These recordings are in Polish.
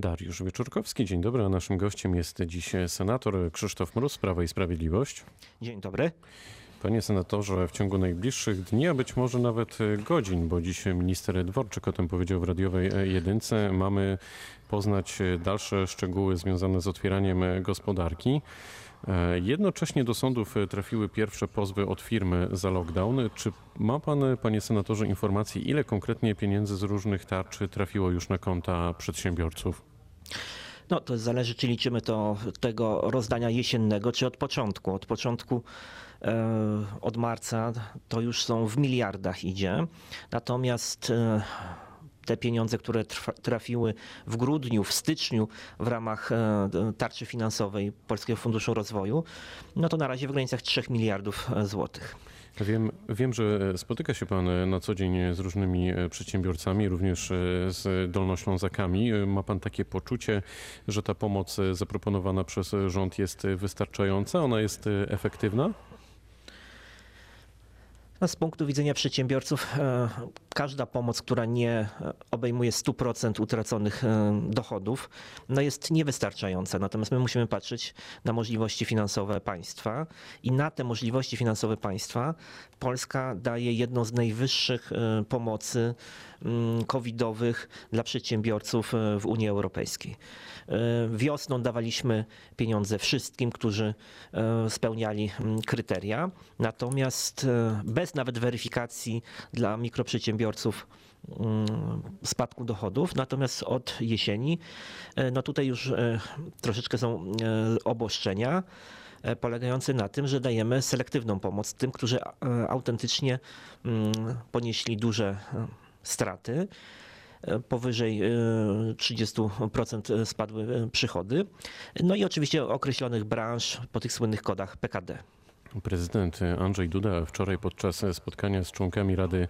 Dariusz Wieczorkowski, dzień dobry, a naszym gościem jest dziś senator Krzysztof Mróz, Prawa i Sprawiedliwość. Dzień dobry. Panie senatorze, w ciągu najbliższych dni, a być może nawet godzin, bo dziś minister Dworczyk o tym powiedział w radiowej jedynce, mamy poznać dalsze szczegóły związane z otwieraniem gospodarki. Jednocześnie do sądów trafiły pierwsze pozwy od firmy za lockdown. Czy ma pan, panie senatorze, informacje, ile konkretnie pieniędzy z różnych tarcz trafiło już na konta przedsiębiorców? No to zależy, czy liczymy to tego rozdania jesiennego, czy od początku. Od początku e, od marca to już są w miliardach idzie. Natomiast e, te pieniądze, które trafiły w grudniu, w styczniu w ramach e, tarczy finansowej Polskiego Funduszu Rozwoju, no to na razie w granicach 3 miliardów złotych. Wiem, wiem, że spotyka się Pan na co dzień z różnymi przedsiębiorcami, również z dolnoślązakami. Ma Pan takie poczucie, że ta pomoc zaproponowana przez rząd jest wystarczająca? Ona jest efektywna? No, z punktu widzenia przedsiębiorców, e, każda pomoc, która nie obejmuje 100% utraconych e, dochodów, no jest niewystarczająca. Natomiast my musimy patrzeć na możliwości finansowe państwa i na te możliwości finansowe państwa Polska daje jedną z najwyższych e, pomocy mm, covidowych dla przedsiębiorców w Unii Europejskiej. Wiosną dawaliśmy pieniądze wszystkim, którzy spełniali mm, kryteria, natomiast bez nawet weryfikacji dla mikroprzedsiębiorców mm, spadku dochodów. Natomiast od jesieni, e, no tutaj już e, troszeczkę są e, obostrzenia polegające na tym, że dajemy selektywną pomoc tym, którzy autentycznie mm, ponieśli duże straty. Powyżej 30% spadły przychody. No i oczywiście określonych branż po tych słynnych kodach PKD. Prezydent Andrzej Duda wczoraj podczas spotkania z członkami Rady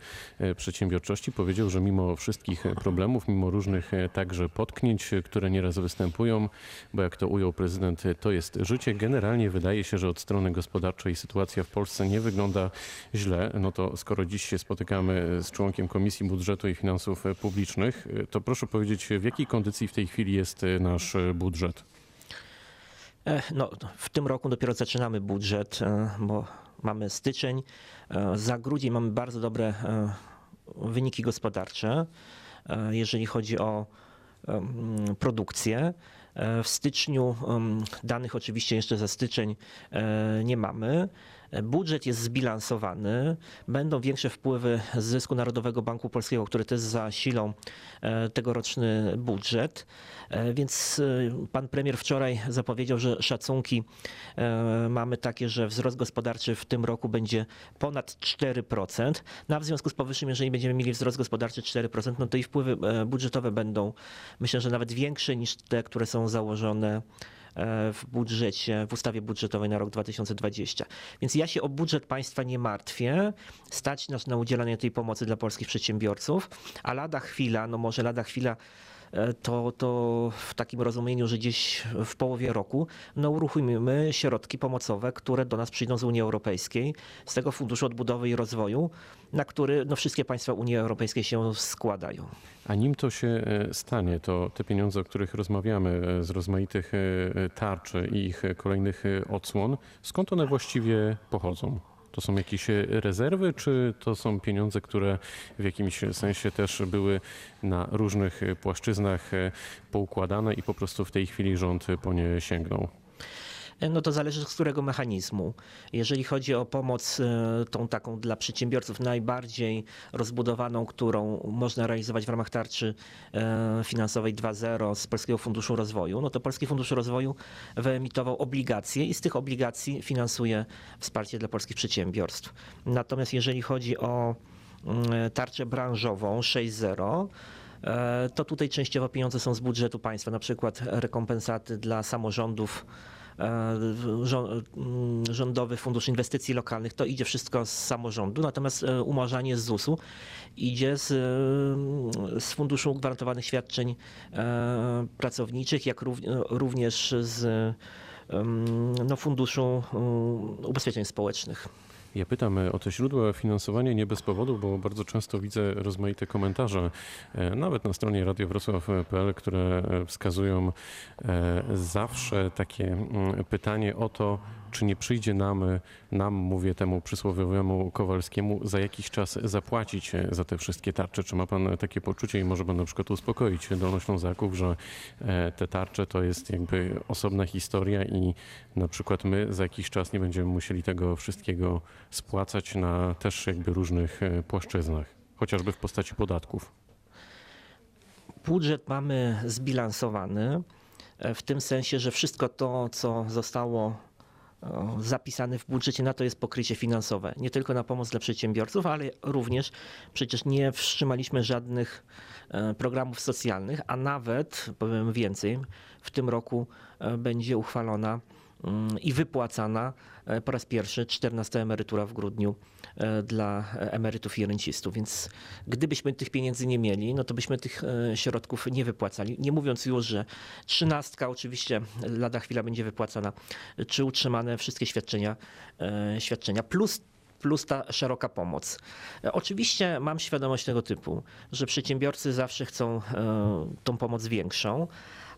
Przedsiębiorczości powiedział, że mimo wszystkich problemów, mimo różnych także potknięć, które nieraz występują, bo jak to ujął prezydent, to jest życie. Generalnie wydaje się, że od strony gospodarczej sytuacja w Polsce nie wygląda źle. No to skoro dziś się spotykamy z członkiem Komisji Budżetu i Finansów Publicznych, to proszę powiedzieć, w jakiej kondycji w tej chwili jest nasz budżet? No, w tym roku dopiero zaczynamy budżet, e, bo mamy styczeń. E, za grudzień mamy bardzo dobre e, wyniki gospodarcze, jeżeli chodzi o produkcję. W styczniu danych oczywiście jeszcze za styczeń nie mamy. Budżet jest zbilansowany, będą większe wpływy z zysku Narodowego Banku Polskiego, które też zasilą e, tegoroczny budżet. E, więc e, pan premier wczoraj zapowiedział, że szacunki mamy takie, że wzrost gospodarczy w tym roku będzie ponad 4%. No w związku z powyższym, jeżeli będziemy mieli wzrost gospodarczy 4%, no to i wpływy budżetowe będą myślę, że nawet większe niż te, które są założone w budżecie, w ustawie budżetowej na rok 2020. Więc ja się o budżet państwa nie martwię. Stać nas na udzielanie tej pomocy dla polskich przedsiębiorców, a lada chwila, no może lada chwila E, to, to w takim rozumieniu, że gdzieś w połowie roku no, uruchomimy środki pomocowe, które do nas przyjdą z Unii Europejskiej, z tego Funduszu Odbudowy i Rozwoju, na który no, wszystkie państwa Unii Europejskiej się składają. A nim to się e, stanie, to te pieniądze, o których rozmawiamy e, z rozmaitych tarcz i ich kolejnych odsłon, skąd one właściwie pochodzą? To są jakieś rezerwy, czy to są pieniądze, które w jakimś sensie też były na różnych płaszczyznach poukładane i po prostu w tej chwili rząd po nie sięgnął? No to zależy z którego mechanizmu. Jeżeli chodzi o pomoc e, tą taką dla przedsiębiorców najbardziej rozbudowaną, którą można realizować w ramach tarczy e, finansowej 2.0 z Polskiego Funduszu Rozwoju, no to Polski Fundusz Rozwoju wyemitował obligacje i z tych obligacji finansuje wsparcie dla polskich przedsiębiorstw. Natomiast jeżeli chodzi o mm, tarczę branżową 6.0, e, to tutaj częściowo pieniądze są z budżetu państwa, na przykład rekompensaty dla samorządów E, rządowy Fundusz Inwestycji Lokalnych, to idzie wszystko z samorządu, natomiast e, umarzanie z ZUS-u idzie z, e, z Funduszu Gwarantowanych Świadczeń Pracowniczych, jak również z no, Funduszu Ubezpieczeń Społecznych. Ja pytam e, o te źródła finansowania nie bez powodu, bo bardzo często widzę rozmaite komentarze, e, nawet na stronie radiowrocław.pl, które e, wskazują e, zawsze takie mm, pytanie o to, czy nie przyjdzie nam, nam mówię temu przysłowiowemu Kowalskiemu, za jakiś czas zapłacić e, za te wszystkie tarcze. Czy ma pan takie poczucie i może pan na przykład uspokoić Dolnoślązaków, że e, te tarcze to jest jakby osobna historia i na przykład my za jakiś czas nie będziemy musieli tego wszystkiego spłacać na też jakby różnych e, płaszczyznach, chociażby w postaci podatków. Budżet mamy zbilansowany w tym sensie, że wszystko to, co zostało zapisane w budżecie, na to jest pokrycie finansowe. Nie tylko na pomoc dla przedsiębiorców, ale również przecież nie wstrzymaliśmy żadnych e, programów socjalnych, a nawet, powiem więcej, w tym roku e, będzie uchwalona i wypłacana e, po raz pierwszy 14 emerytura w grudniu e, dla emerytów i rencistów. Więc gdybyśmy tych pieniędzy nie mieli, no to byśmy tych e, środków nie wypłacali. Nie mówiąc już, że trzynastka oczywiście lada chwila będzie wypłacana, czy utrzymane wszystkie świadczenia, e, świadczenia plus plus ta szeroka pomoc. E, Oczywiście mam świadomość tego typu, że przedsiębiorcy zawsze chcą e, tą pomoc większą,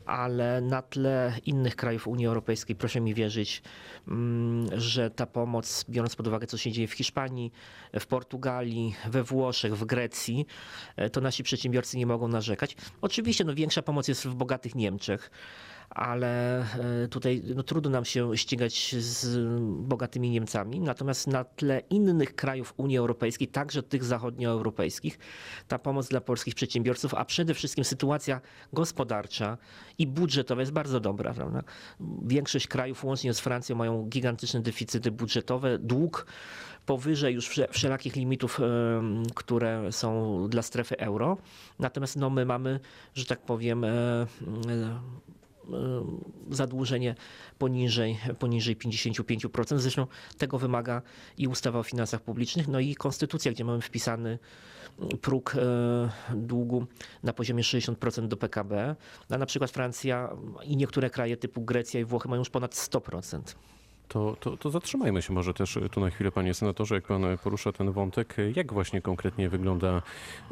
ale na tle innych krajów Unii Europejskiej proszę mi wierzyć, mm, że ta pomoc, biorąc pod uwagę co się dzieje w Hiszpanii, w Portugalii, we Włoszech, w Grecji, e, to nasi przedsiębiorcy nie mogą narzekać. Oczywiście no, większa pomoc jest w bogatych Niemczech, ale e, tutaj no, trudno nam się ścigać z bogatymi Niemcami. Natomiast na tle innych krajów Unii Europejskiej, także tych zachodnioeuropejskich, ta pomoc dla polskich przedsiębiorców, a przede wszystkim sytuacja gospodarcza i budżetowa jest bardzo dobra. Prawda? Większość krajów, łącznie z Francją, mają gigantyczne deficyty budżetowe, dług powyżej już wsze- wszelakich limitów, em, które są dla strefy euro. Natomiast no, my mamy, że tak powiem, e, e, e, zadłużenie poniżej, poniżej 55%. Zresztą tego wymaga i ustawa o finansach publicznych, no i konstytucja, gdzie mamy wpisany próg e, długu na poziomie 60% do PKB, a na przykład Francja i niektóre kraje typu Grecja i Włochy mają już ponad 100%. To, to, to zatrzymajmy się może też tu na chwilę, panie senatorze, jak pan porusza ten wątek. Jak właśnie konkretnie wygląda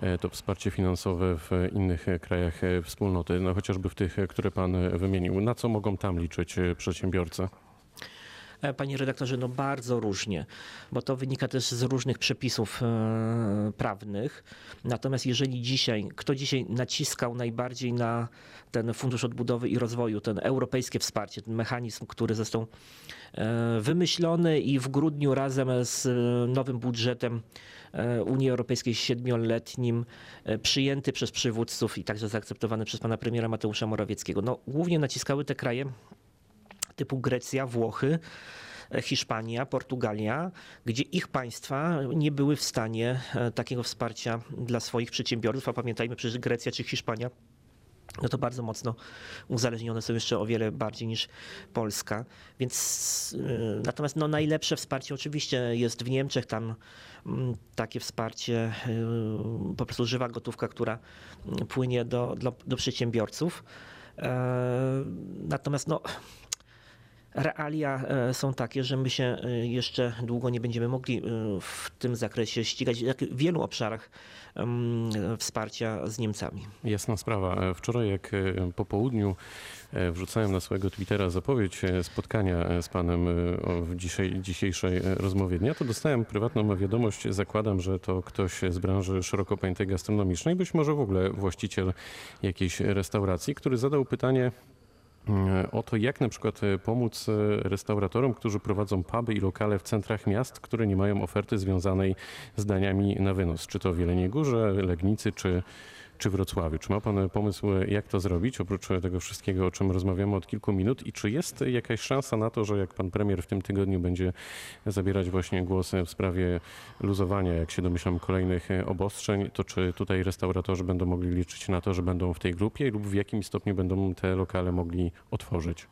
e, to wsparcie finansowe w innych e, krajach e, wspólnoty, no chociażby w tych, które pan wymienił? Na co mogą tam liczyć przedsiębiorcy? E, Panie redaktorze, no bardzo różnie, bo to wynika też z różnych przepisów e, prawnych. Natomiast jeżeli dzisiaj, kto dzisiaj naciskał najbardziej na ten Fundusz Odbudowy i Rozwoju, ten europejskie wsparcie, ten mechanizm, który został e, wymyślony i w grudniu razem z nowym budżetem Unii Europejskiej siedmioletnim przyjęty przez przywódców i także zaakceptowany przez pana premiera Mateusza Morawieckiego. No, głównie naciskały te kraje typu Grecja, Włochy, e, Hiszpania, Portugalia, gdzie ich państwa nie były w stanie e, takiego wsparcia dla swoich przedsiębiorców, a pamiętajmy, przecież Grecja czy Hiszpania no to bardzo mocno uzależnione są jeszcze o wiele bardziej niż Polska. Więc y, natomiast no, najlepsze wsparcie oczywiście jest w Niemczech. Tam mm, takie wsparcie, po prostu żywa gotówka, która mm, płynie do, do, do przedsiębiorców. E, Natomiast no, realia e, są takie, że my się e, jeszcze długo nie będziemy mogli e, w tym zakresie ścigać jak w wielu obszarach wsparcia z Niemcami. Jasna sprawa. Wczoraj jak po południu wrzucałem na swojego Twittera zapowiedź spotkania z panem w dzisiejszej rozmowie dnia, to dostałem prywatną wiadomość, zakładam, że to ktoś z branży szeroko pojętej gastronomicznej, być może w ogóle właściciel jakiejś restauracji, który zadał pytanie o to, jak na przykład e, pomóc e, restauratorom, którzy prowadzą puby i lokale w centrach miast, które nie mają oferty związanej z daniami na wynos. Czy to w Jeleniej Górze, Legnicy, czy, czy Wrocławiu. Czy ma Pan pomysł, jak to zrobić, oprócz tego wszystkiego, o czym rozmawiamy od kilku minut? I czy jest jakaś szansa na to, że jak Pan Premier w tym tygodniu będzie zabierać właśnie głos w sprawie luzowania, jak się domyślam, kolejnych obostrzeń, to czy tutaj restauratorzy będą mogli liczyć na to, że będą w tej grupie lub w jakim stopniu będą te lokale mogli otworzyć?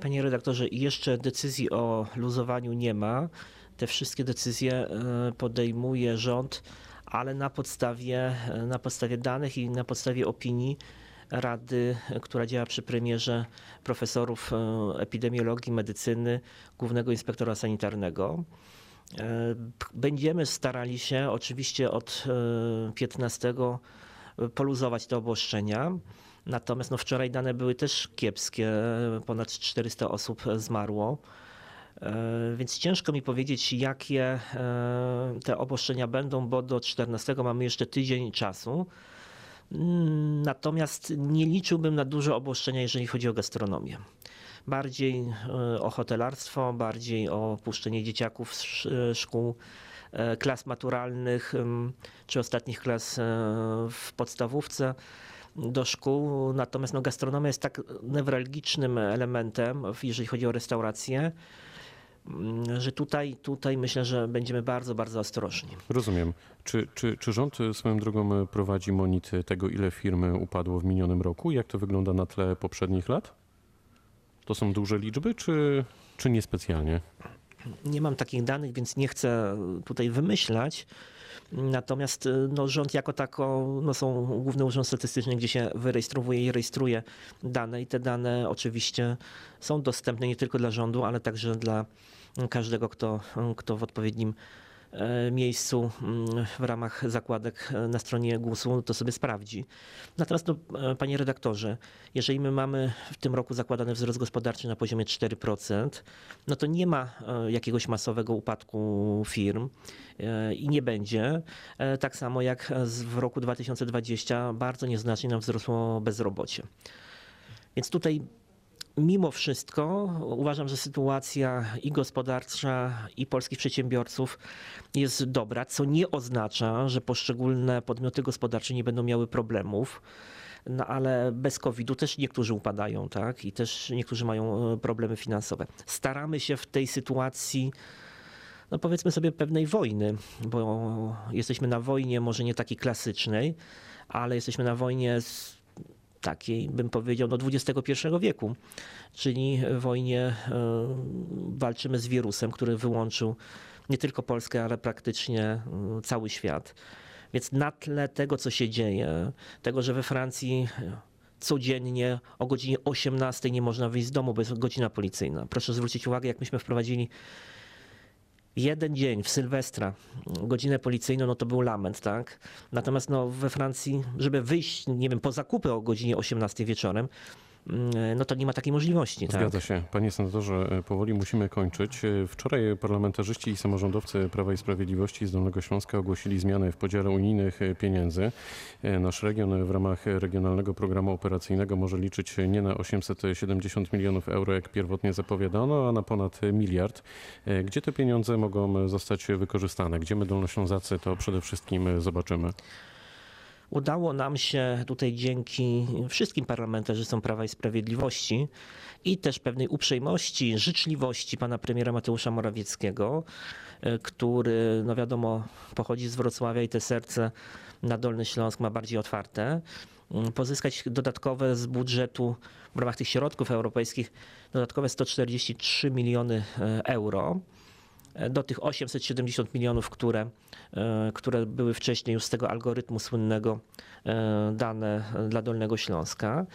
Panie redaktorze, jeszcze decyzji o luzowaniu nie ma. Te wszystkie decyzje e, podejmuje rząd, ale na podstawie, e, na podstawie danych i na podstawie opinii Rady, e, która działa przy premierze profesorów e, epidemiologii, medycyny, głównego inspektora sanitarnego. E, Będziemy starali się oczywiście od e, 15 poluzować te obostrzenia. Natomiast no, wczoraj dane były też kiepskie. Ponad 400 osób zmarło. E, Więc ciężko mi powiedzieć, jakie e, te obostrzenia będą, bo do 14 mamy jeszcze tydzień czasu. Mm, Natomiast nie liczyłbym na duże obostrzenia, jeżeli chodzi o gastronomię. Bardziej e, o hotelarstwo, bardziej o puszczenie dzieciaków z sz- szkół, klas maturalnych czy ostatnich klas w podstawówce do szkół. Natomiast no, gastronomia jest tak newralgicznym elementem, jeżeli chodzi o restaurację, że tutaj, tutaj myślę, że będziemy bardzo, bardzo ostrożni. Rozumiem. Czy, czy, czy rząd e, swoją drogą e, prowadzi monit tego, ile firm upadło w minionym roku? Jak to wygląda na tle poprzednich lat? To są duże liczby, czy, czy niespecjalnie? Nie mam takich danych, więc nie chcę tutaj wymyślać. Natomiast y, no, rząd jako tako, no, są główne urząd statystyczny, gdzie się wyrejestrowuje i rejestruje dane i te dane oczywiście są dostępne nie tylko dla rządu, ale także dla każdego, kto, kto w odpowiednim e, miejscu mm, w ramach zakładek e, na stronie GUS-u to sobie sprawdzi. Natomiast no, e, panie redaktorze, jeżeli my mamy w tym roku zakładany wzrost gospodarczy na poziomie 4%, no to nie ma jakiegoś masowego upadku firm i nie będzie. Tak samo jak w roku 2020 bardzo nieznacznie nam wzrosło bezrobocie. Więc tutaj mimo wszystko uważam, że sytuacja i gospodarcza, i polskich przedsiębiorców jest dobra, co nie oznacza, że poszczególne podmioty gospodarcze nie będą miały problemów. No ale bez COVID-u też niektórzy upadają, tak? I też niektórzy mają e, problemy finansowe. Staramy się w tej sytuacji, no powiedzmy sobie, pewnej wojny, bo jesteśmy na wojnie, może nie takiej klasycznej, ale jesteśmy na wojnie z takiej, bym powiedział, no XXI wieku, czyli wojnie e, walczymy z wirusem, który wyłączył nie tylko Polskę, ale praktycznie e, cały świat. Więc na tle tego, co się dzieje, tego, że we Francji codziennie o godzinie 18 nie można wyjść z domu, bo jest godzina policyjna. Proszę zwrócić uwagę, jak myśmy wprowadzili jeden dzień w Sylwestra, godzinę policyjną, no to był lament, tak? Natomiast no, we Francji, żeby wyjść, nie wiem, po zakupy o godzinie 18 wieczorem, no to nie ma takiej możliwości, tak? Zgadza się. Panie senatorze, e, powoli musimy kończyć. E, Wczoraj parlamentarzyści i samorządowcy Prawa i Sprawiedliwości z Dolnego Śląska ogłosili zmiany w podziale unijnych e, pieniędzy. Nasz region w ramach regionalnego programu operacyjnego może liczyć nie na 870 milionów euro, jak pierwotnie zapowiadano, a na ponad miliard. Gdzie te pieniądze mogą zostać wykorzystane? Gdzie my Dolnoślązacy to przede wszystkim zobaczymy? Udało nam się tutaj dzięki wszystkim parlamentarzystom Prawa i Sprawiedliwości i też pewnej uprzejmości, życzliwości pana premiera Mateusza Morawieckiego, e, który, no wiadomo, pochodzi z Wrocławia i te serce na Dolny Śląsk ma bardziej otwarte, m, pozyskać dodatkowe z budżetu w ramach tych środków europejskich dodatkowe 143 miliony e, euro do tych 870 milionów, które, e, które były wcześniej już z tego algorytmu słynnego e, dane dla Dolnego Śląska.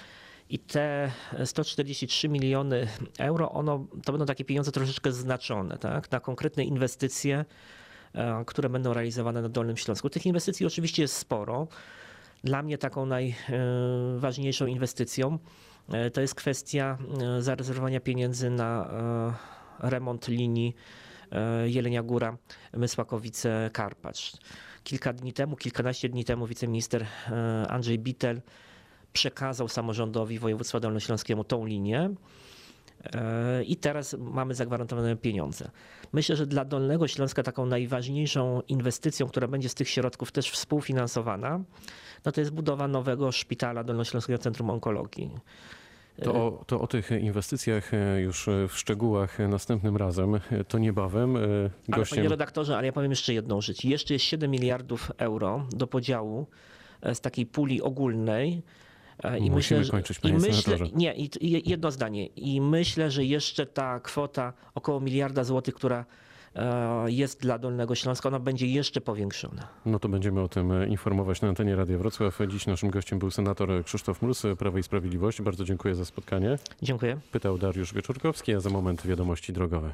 I te 143 miliony euro, ono, to będą takie pieniądze troszeczkę znaczone tak? na konkretne inwestycje, e, które będą realizowane na Dolnym Śląsku. Tych inwestycji oczywiście jest sporo. Dla mnie taką najważniejszą inwestycją e, to jest kwestia e, zarezerwowania pieniędzy na e, remont linii e, Jelenia Góra, Mysłakowice, Karpacz. Kilka dni temu, kilkanaście dni temu wiceminister e, Andrzej Bitel przekazał samorządowi województwa dolnośląskiemu tą linię. E, I teraz mamy zagwarantowane pieniądze. Myślę, że dla Dolnego Śląska taką najważniejszą inwestycją, która będzie z tych środków też współfinansowana, no to jest budowa nowego szpitala Dolnośląskiego Centrum Onkologii. To o, to o tych inwestycjach e, już w szczegółach następnym razem. E, To niebawem. E, Ale panie Gościem redaktorze, ale ja powiem jeszcze jedną rzecz. Jeszcze jest 7 miliardów euro do podziału z takiej puli ogólnej. I Musimy myślę, kończyć, i myślę. Nie, i, jedno zdanie. I myślę, że jeszcze ta kwota około miliarda złotych, która jest dla Dolnego Śląska, ona będzie jeszcze powiększona. No to będziemy o tym e, informować na antenie Radia Wrocław. Dziś naszym gościem był senator Krzysztof Mróz, e, Prawo i Sprawiedliwość. Bardzo dziękuję za spotkanie. Dziękuję. Pytał Dariusz Wieczorkowski, a za moment wiadomości drogowe.